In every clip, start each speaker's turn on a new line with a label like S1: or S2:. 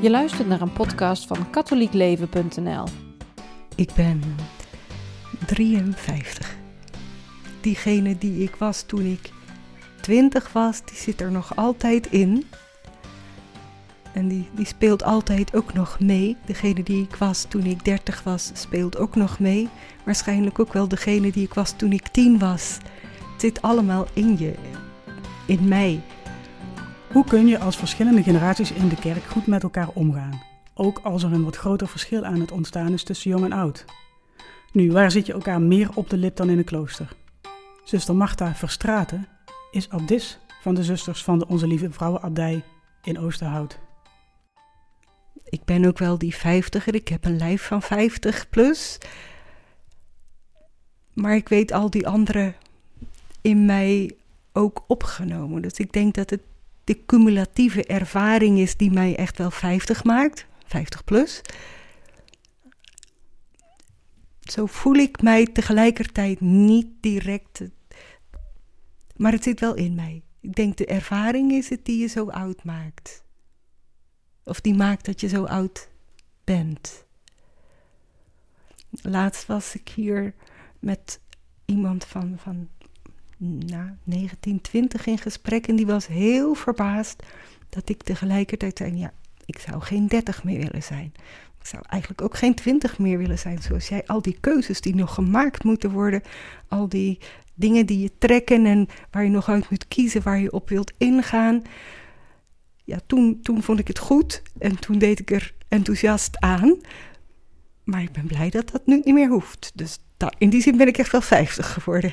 S1: Je luistert naar een podcast van katholiekleven.nl.
S2: Ik ben 53. Diegene die ik was toen ik 20 was, die zit er nog altijd in. En die, die speelt altijd ook nog mee. Degene die ik was toen ik 30 was, speelt ook nog mee. Waarschijnlijk ook wel degene die ik was toen ik 10 was. Het zit allemaal in je, in mij.
S3: Hoe kun je als verschillende generaties in de kerk goed met elkaar omgaan? Ook als er een wat groter verschil aan het ontstaan is tussen jong en oud. Nu, waar zit je elkaar meer op de lip dan in een klooster? Zuster Marta Verstraten is abdis van de zusters van de Onze Lieve Vrouwenabdij in Oosterhout.
S2: Ik ben ook wel die vijftiger, ik heb een lijf van 50 plus. Maar ik weet al die anderen in mij ook opgenomen. Dus ik denk dat het de cumulatieve ervaring is die mij echt wel 50 maakt, 50 plus. Zo voel ik mij tegelijkertijd niet direct, maar het zit wel in mij. Ik denk de ervaring is het die je zo oud maakt. Of die maakt dat je zo oud bent. Laatst was ik hier met iemand van, van na 1920 in gesprek en die was heel verbaasd dat ik tegelijkertijd zei: Ja, ik zou geen 30 meer willen zijn. Ik zou eigenlijk ook geen 20 meer willen zijn, zoals jij. Al die keuzes die nog gemaakt moeten worden, al die dingen die je trekken en waar je nog uit moet kiezen, waar je op wilt ingaan. Ja, toen, toen vond ik het goed en toen deed ik er enthousiast aan. Maar ik ben blij dat dat nu niet meer hoeft. Dus in die zin ben ik echt wel 50 geworden.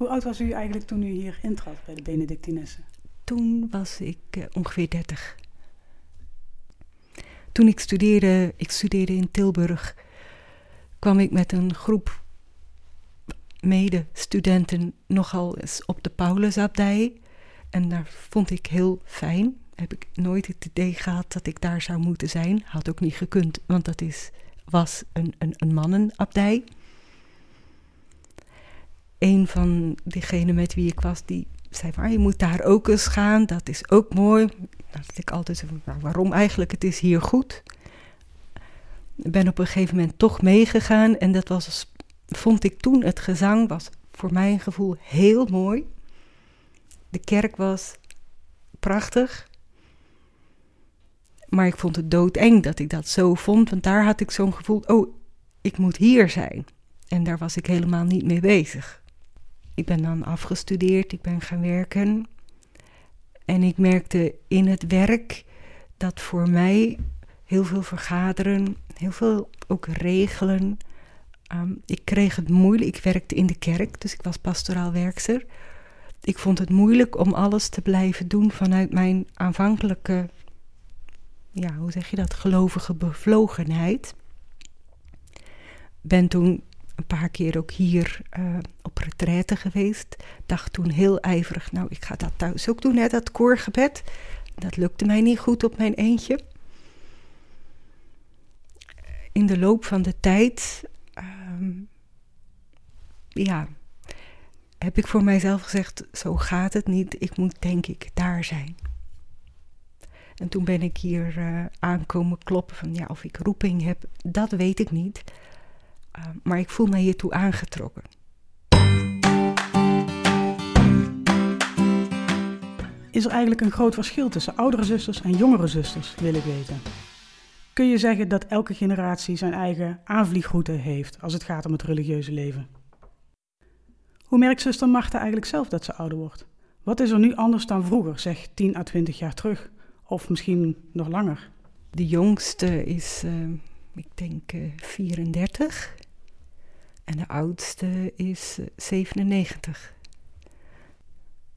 S3: Hoe oud was u eigenlijk toen u hier intrad bij de Benedictinessen?
S2: Toen was ik uh, ongeveer 30. Toen ik studeerde, ik studeerde in Tilburg, kwam ik met een groep medestudenten nogal eens op de Paulusabdij. En daar vond ik heel fijn. Heb ik nooit het idee gehad dat ik daar zou moeten zijn. Had ook niet gekund, want dat is, was een, een, een mannenabdij een van degenen met wie ik was, die zei van, ah, je moet daar ook eens gaan, dat is ook mooi. Dat ik altijd nou, waarom eigenlijk, het is hier goed. Ik ben op een gegeven moment toch meegegaan en dat was, vond ik toen, het gezang was voor mijn gevoel heel mooi. De kerk was prachtig. Maar ik vond het doodeng dat ik dat zo vond, want daar had ik zo'n gevoel, oh, ik moet hier zijn. En daar was ik helemaal niet mee bezig. Ik ben dan afgestudeerd, ik ben gaan werken. En ik merkte in het werk dat voor mij heel veel vergaderen, heel veel ook regelen. Ehm, ik kreeg het moeilijk. Ik werkte in de kerk, dus ik was pastoraal werkster. Ik vond het moeilijk om alles te blijven doen vanuit mijn aanvankelijke, ja, hoe zeg je dat, gelovige bevlogenheid. Ben toen een paar keer ook hier uh, op retraite geweest. Dacht toen heel ijverig, nou ik ga dat thuis ook doen, hè, dat koorgebed. Dat lukte mij niet goed op mijn eentje. In de loop van de tijd, ehm, ja, heb ik voor mijzelf gezegd, zo gaat het niet. Ik moet denk ik daar zijn. En toen ben ik hier uh, aankomen kloppen van ja, of ik roeping heb, dat weet ik niet. Uh, maar ik voel mij hiertoe aangetrokken.
S3: Is er eigenlijk een groot verschil tussen oudere zusters en jongere zusters, wil ik weten? Kun je zeggen dat elke generatie zijn eigen aanvliegroute heeft als het gaat om het religieuze leven? Hoe merkt zuster Marta eigenlijk zelf dat ze ouder wordt? Wat is er nu anders dan vroeger, zeg 10 à 20 jaar terug? Of misschien nog langer?
S2: De jongste is, uh, ik denk, uh, 34. En de oudste is 97. Eh,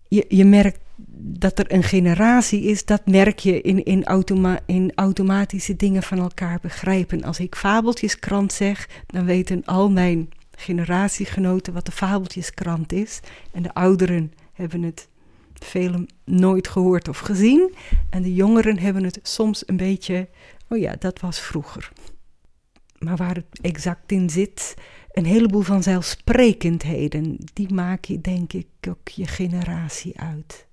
S2: je, je merkt dat er een generatie is, dat merk je in, in, automa in automatische dingen van elkaar begrijpen. Als ik fabeltjeskrant zeg, dan weten al mijn generatiegenoten wat de fabeltjeskrant is. En de ouderen hebben het velen nooit gehoord of gezien. En de jongeren hebben het soms een beetje, oh ja, dat was vroeger. Maar waar het exact in zit, een heleboel vanzelfsprekendheden, die maak je denk ik ook je generatie uit.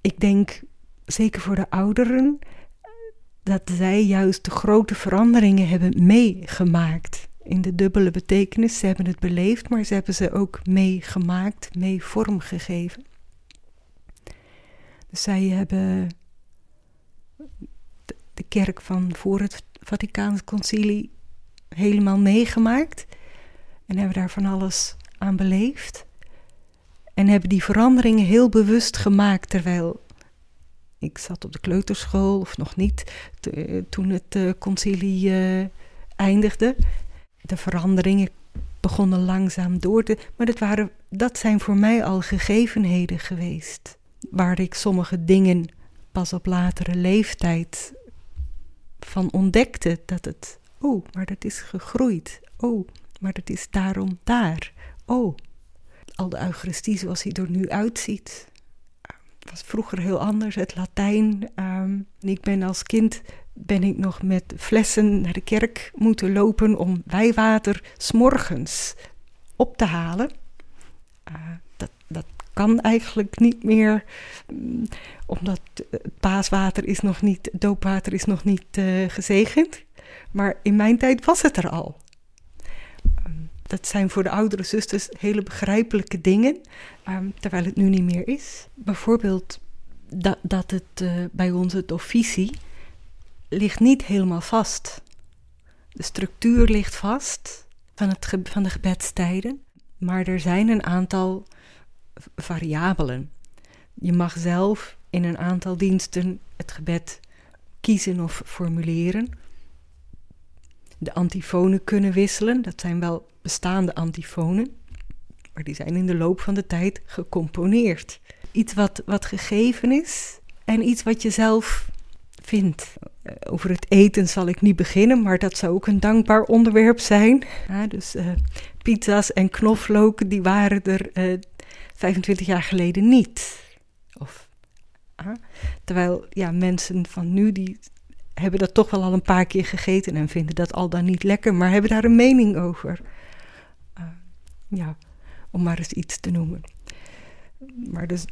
S2: Ik denk, zeker voor de ouderen, dat zij juist de grote veranderingen hebben meegemaakt. In de dubbele betekenis, ze hebben het beleefd, maar ze hebben ze ook meegemaakt, mee vormgegeven. Dus zij hebben de kerk van voor het Vaticaans Concilie helemaal meegemaakt en hebben daar van alles aan beleefd. En hebben die veranderingen heel bewust gemaakt terwijl ik zat op de kleuterschool of nog niet toen het uh, concilie uh, eindigde. De veranderingen begonnen langzaam door te. Maar dat, waren, dat zijn voor mij al gegevenheden geweest. Waar ik sommige dingen pas op latere leeftijd van ontdekte. Dat het, oh, maar dat is gegroeid. Oh, maar dat is daarom daar. Oh, al de Eucharistie zoals hij er nu uitziet. Het was vroeger heel anders, het Latijn. Um, ik ben als kind ben ik nog met flessen naar de kerk moeten lopen om wijwater s'morgens op te halen. Uh, dat, dat kan eigenlijk niet meer, um, omdat het paaswater is nog niet, doopwater is nog niet uh, gezegend. Maar in mijn tijd was het er al dat zijn voor de oudere zusters hele begrijpelijke dingen, um, terwijl het nu niet meer is. Bijvoorbeeld dat, dat het uh, bij ons het officie ligt niet helemaal vast. De structuur ligt vast van, het van de gebedstijden, maar er zijn een aantal variabelen. Je mag zelf in een aantal diensten het gebed kiezen of formuleren. De antifonen kunnen wisselen, dat zijn wel bestaande antifonen, maar die zijn in de loop van de tijd gecomponeerd. Iets wat, wat gegeven is en iets wat je zelf vindt. Eh, over het eten zal ik niet beginnen, maar dat zou ook een dankbaar onderwerp zijn. Ja, dus uh, pizza's en knoflook, die waren er uh, eh, 25 jaar geleden niet. Of, terwijl ja, mensen van nu, die hebben dat toch wel al een paar keer gegeten en vinden dat al dan niet lekker, maar hebben daar een mening over. Ja, om maar eens iets te noemen. Maar dus,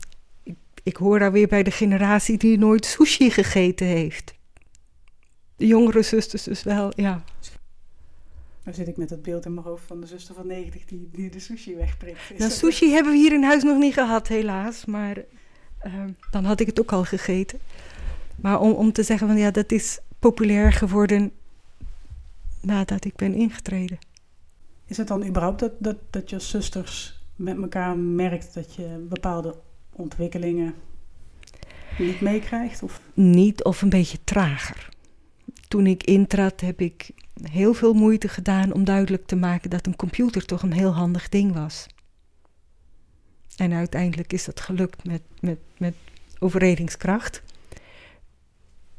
S2: ik, ik hoor daar weer bij de generatie die nooit sushi gegeten heeft. De jongere zusters dus wel, ja.
S3: Dan zit ik met dat beeld in mijn hoofd van de zuster van 90 die, die de sushi wegprikt.
S2: Nou, sushi hebben we hier in huis nog niet gehad, helaas. Maar uh, dan had ik het ook al gegeten. Maar om, om te zeggen van ja, dat is populair geworden nadat ik ben ingetreden.
S3: Is het dan überhaupt dat, dat, dat je zusters met elkaar merkt dat je bepaalde ontwikkelingen niet meekrijgt? Of?
S2: Niet of een beetje trager. Toen ik intrad heb ik heel veel moeite gedaan om duidelijk te maken dat een computer toch een heel handig ding was. En uiteindelijk is dat gelukt met, met, met overredingskracht.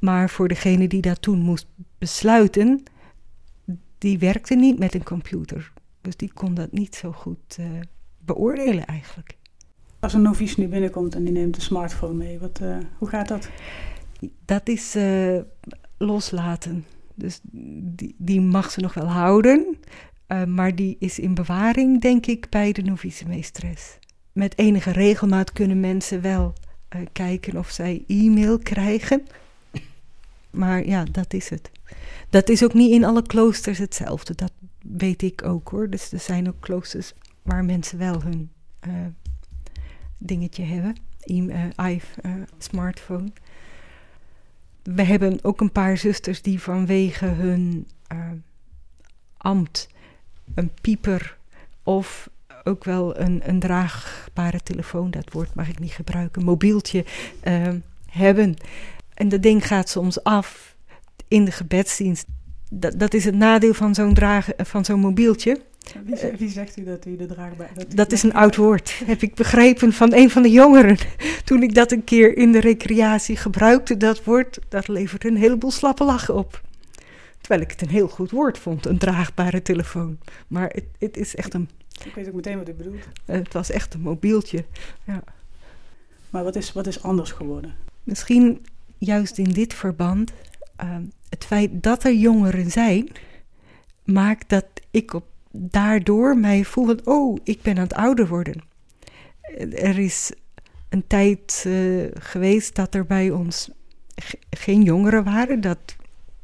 S2: Maar voor degene die dat toen moest besluiten, die werkte niet met een computer. Dus die kon dat niet zo goed uh, beoordelen eigenlijk.
S3: Als een novice nu binnenkomt en die neemt een smartphone mee, wat, uh, hoe gaat dat?
S2: Dat is uh, loslaten. Dus die, die mag ze nog wel houden, maar die is in bewaring, denk ik, bij de novice meesteres. Met enige regelmaat kunnen mensen wel kijken of zij e-mail krijgen. Maar ja, dat is het. Dat is ook niet in alle kloosters hetzelfde. Dat weet ik ook hoor. Dus er zijn ook kloosters waar mensen wel hun uh, dingetje hebben. Uh, I, uh, smartphone. We hebben ook een paar zusters die vanwege hun ambt een pieper of ook wel een, een draagbare telefoon, dat woord mag ik niet gebruiken, mobieltje hebben. En dat ding gaat soms af in de gebedsdienst dat, dat is het nadeel van zo'n van zo'n mobieltje.
S3: Wie, wie, zegt u dat u de draagbaar...
S2: Dat, dat is een oud woord, heb ik begrepen van een van de jongeren. Toen ik dat een keer in de recreatie gebruikte, dat woord, dat levert een heleboel slappe lachen op. Terwijl ik het een heel goed woord vond, een draagbare telefoon. Maar het, het is echt een...
S3: Ik weet ook meteen wat u bedoelt.
S2: Het was echt een mobieltje, ja.
S3: Maar wat is, wat is anders geworden?
S2: Misschien juist in dit verband... Uh, het feit dat er jongeren zijn, maakt dat ik op, daardoor mij voel van, oh, ik ben aan het ouder worden. Er is een tijd uh, geweest dat er bij ons geen jongeren waren, dat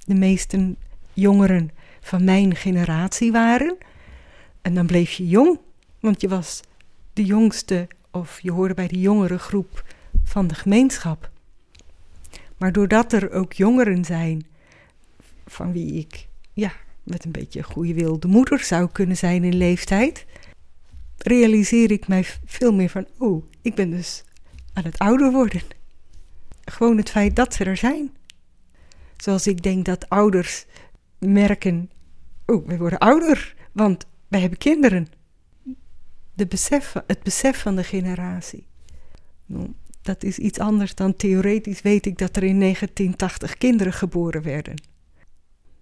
S2: de meeste jongeren van mijn generatie waren. En dan bleef je jong, want je was de jongste of je hoorde bij de jongere groep van de gemeenschap. Maar doordat er ook jongeren zijn van wie ik ja, met een beetje goede wil de moeder zou kunnen zijn in leeftijd, realiseer ik mij veel meer van, oh, ik ben dus aan het ouder worden. Gewoon het feit dat ze er zijn. Zoals ik denk dat ouders merken, oh, we worden ouder, want wij hebben kinderen. De besef, het besef van de generatie. Dat is iets anders dan theoretisch weet ik dat er in 1980 kinderen geboren werden.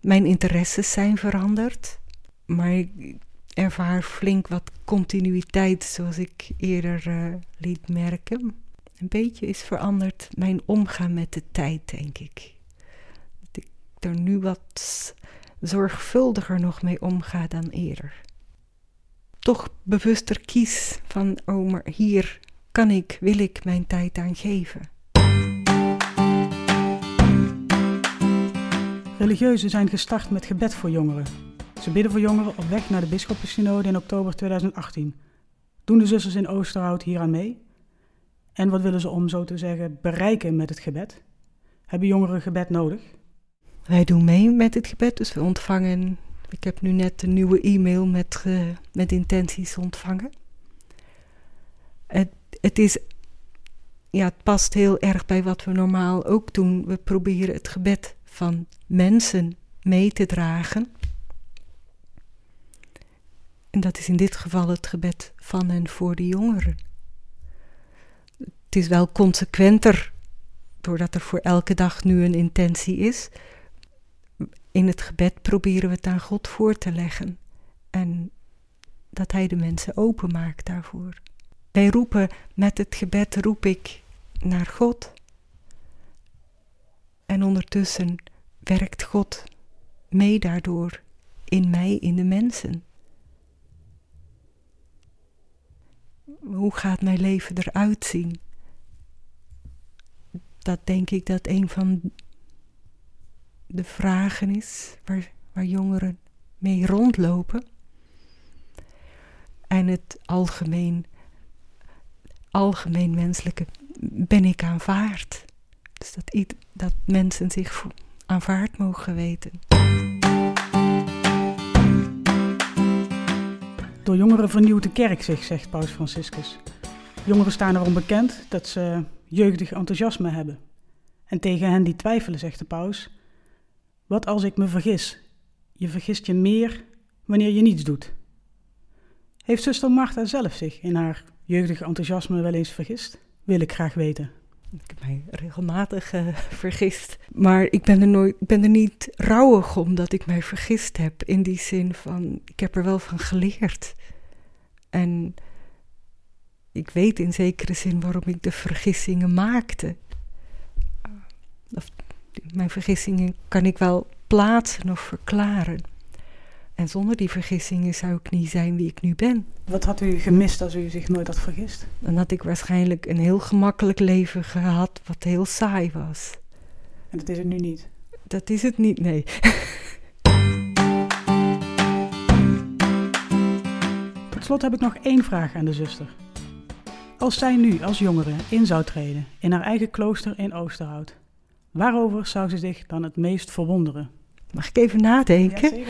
S2: Mijn interesses zijn veranderd, maar ik ervaar flink wat continuïteit, zoals ik eerder uh, liet merken. Een beetje is veranderd mijn omgaan met de tijd, denk ik. Dat ik er nu wat zorgvuldiger nog mee omga dan eerder. Toch bewuster kies van, oh, maar hier kan ik, wil ik mijn tijd aan geven.
S3: Religieuzen zijn gestart met gebed voor jongeren. Ze bidden voor jongeren op weg naar de Bisschoppensynode in oktober 2018. Doen de zusters in Oosterhout hier aan mee? En wat willen ze om zo te zeggen bereiken met het gebed? Hebben jongeren gebed nodig?
S2: Wij doen mee met het gebed, dus we ontvangen. Ik heb nu net een nieuwe e-mail met, uh, met intenties ontvangen. Het, het is. Ja, het past heel erg bij wat we normaal ook doen. We proberen het gebed van mensen mee te dragen. En dat is in dit geval het gebed van en voor de jongeren. Het is wel consequenter, doordat er voor elke dag nu een intentie is. In het gebed proberen we het aan God voor te leggen. En dat Hij de mensen openmaakt daarvoor. Wij roepen met het gebed, roep ik naar God. En ondertussen werkt God mee daardoor in mij, in de mensen. Hoe gaat mijn leven eruit zien? Dat denk ik dat een van de vragen is waar, waar jongeren mee rondlopen. En het algemeen, algemeen menselijke ben ik aanvaard. Dus dat, dat mensen zich aanvaard mogen weten.
S3: Door jongeren vernieuwt de kerk zich, zegt Paus Franciscus. Jongeren staan erom bekend dat ze jeugdig enthousiasme hebben. En tegen hen die twijfelen, zegt de paus: Wat als ik me vergis? Je vergist je meer wanneer je niets doet. Heeft zuster Martha zelf zich in haar jeugdig enthousiasme wel eens vergist? Wil ik graag weten.
S2: Ik heb mij regelmatig uh, vergist. Maar ik ben, er nooit, ben er niet rouwig om dat ik mij vergist heb. In die zin van, ik heb er wel van geleerd. En ik weet in zekere zin waarom ik de vergissingen maakte. Of, mijn vergissingen kan ik wel plaatsen of verklaren. En zonder die vergissingen zou ik niet zijn wie ik nu ben.
S3: Wat had u gemist als u zich nooit had vergist?
S2: Dan had ik waarschijnlijk een heel gemakkelijk leven gehad, wat heel saai was.
S3: En dat is het nu niet?
S2: Dat is het niet, nee.
S3: Tot slot heb ik nog één vraag aan de zuster. Als zij nu als jongere in zou treden in haar eigen klooster in Oosterhout, waarover zou ze zich dan het meest verwonderen?
S2: Mag ik even nadenken? Ja,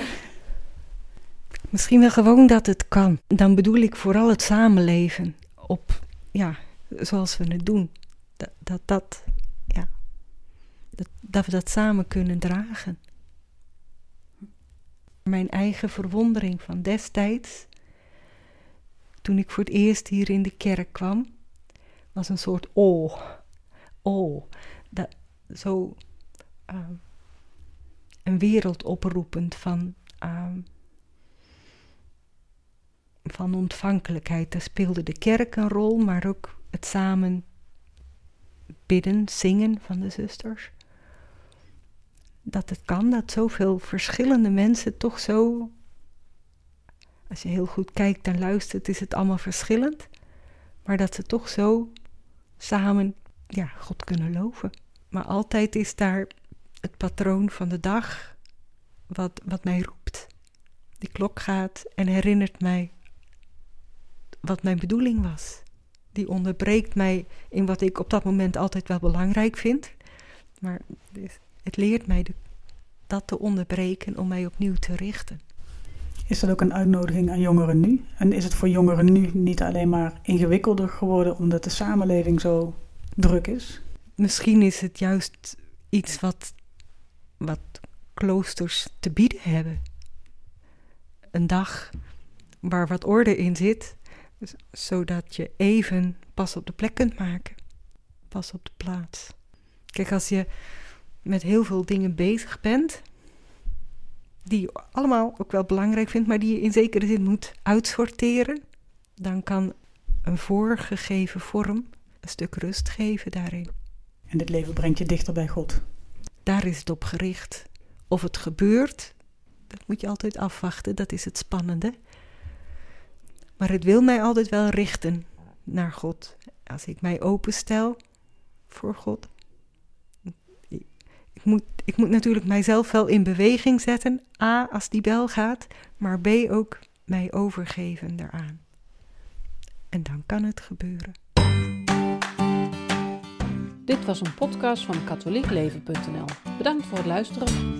S2: Misschien wel gewoon dat het kan. Dan bedoel ik vooral het samenleven op, ja, zoals we het doen. Dat dat, dat ja, dat, dat we dat samen kunnen dragen. Mijn eigen verwondering van destijds, toen ik voor het eerst hier in de kerk kwam, was een soort oh, oh, dat, zo uh, een wereld oproepend van uh, van ontvankelijkheid. Daar speelde de kerk een rol, maar ook het samen bidden, zingen van de zusters. Dat het kan, dat zoveel verschillende mensen toch zo. Als je heel goed kijkt en luistert, is het allemaal verschillend. Maar dat ze toch zo samen ja, God kunnen loven. Maar altijd is daar het patroon van de dag wat, wat mij roept. Die klok gaat en herinnert mij wat mijn bedoeling was. Die onderbreekt mij in wat ik op dat moment altijd wel belangrijk vind. Maar het leert mij de, dat te onderbreken om mij opnieuw te richten.
S3: Is dat ook een uitnodiging aan jongeren nu? En is het voor jongeren nu niet alleen maar ingewikkelder geworden omdat de samenleving zo druk is?
S2: Misschien is het juist iets wat, wat kloosters te bieden hebben. Een dag waar wat orde in zit, zodat je even pas op de plek kunt maken. Pas op de plaats. Kijk, als je met heel veel dingen bezig bent, die je allemaal ook wel belangrijk vindt, maar die je in zekere zin moet uitsorteren, dan kan een voorgegeven vorm een stuk rust geven daarin.
S3: En dit leven brengt je dichter bij God.
S2: Daar is het op gericht. Of het gebeurt, dat moet je altijd afwachten, dat is het spannende. Maar het wil mij altijd wel richten naar God. Als ik mij openstel voor God. Ik moet, ik moet natuurlijk mijzelf wel in beweging zetten. A, als die bel gaat. Maar B, ook mij overgeven daaraan. En dan kan het gebeuren.
S1: Dit was een podcast van katholiekleven.nl. Bedankt voor het luisteren.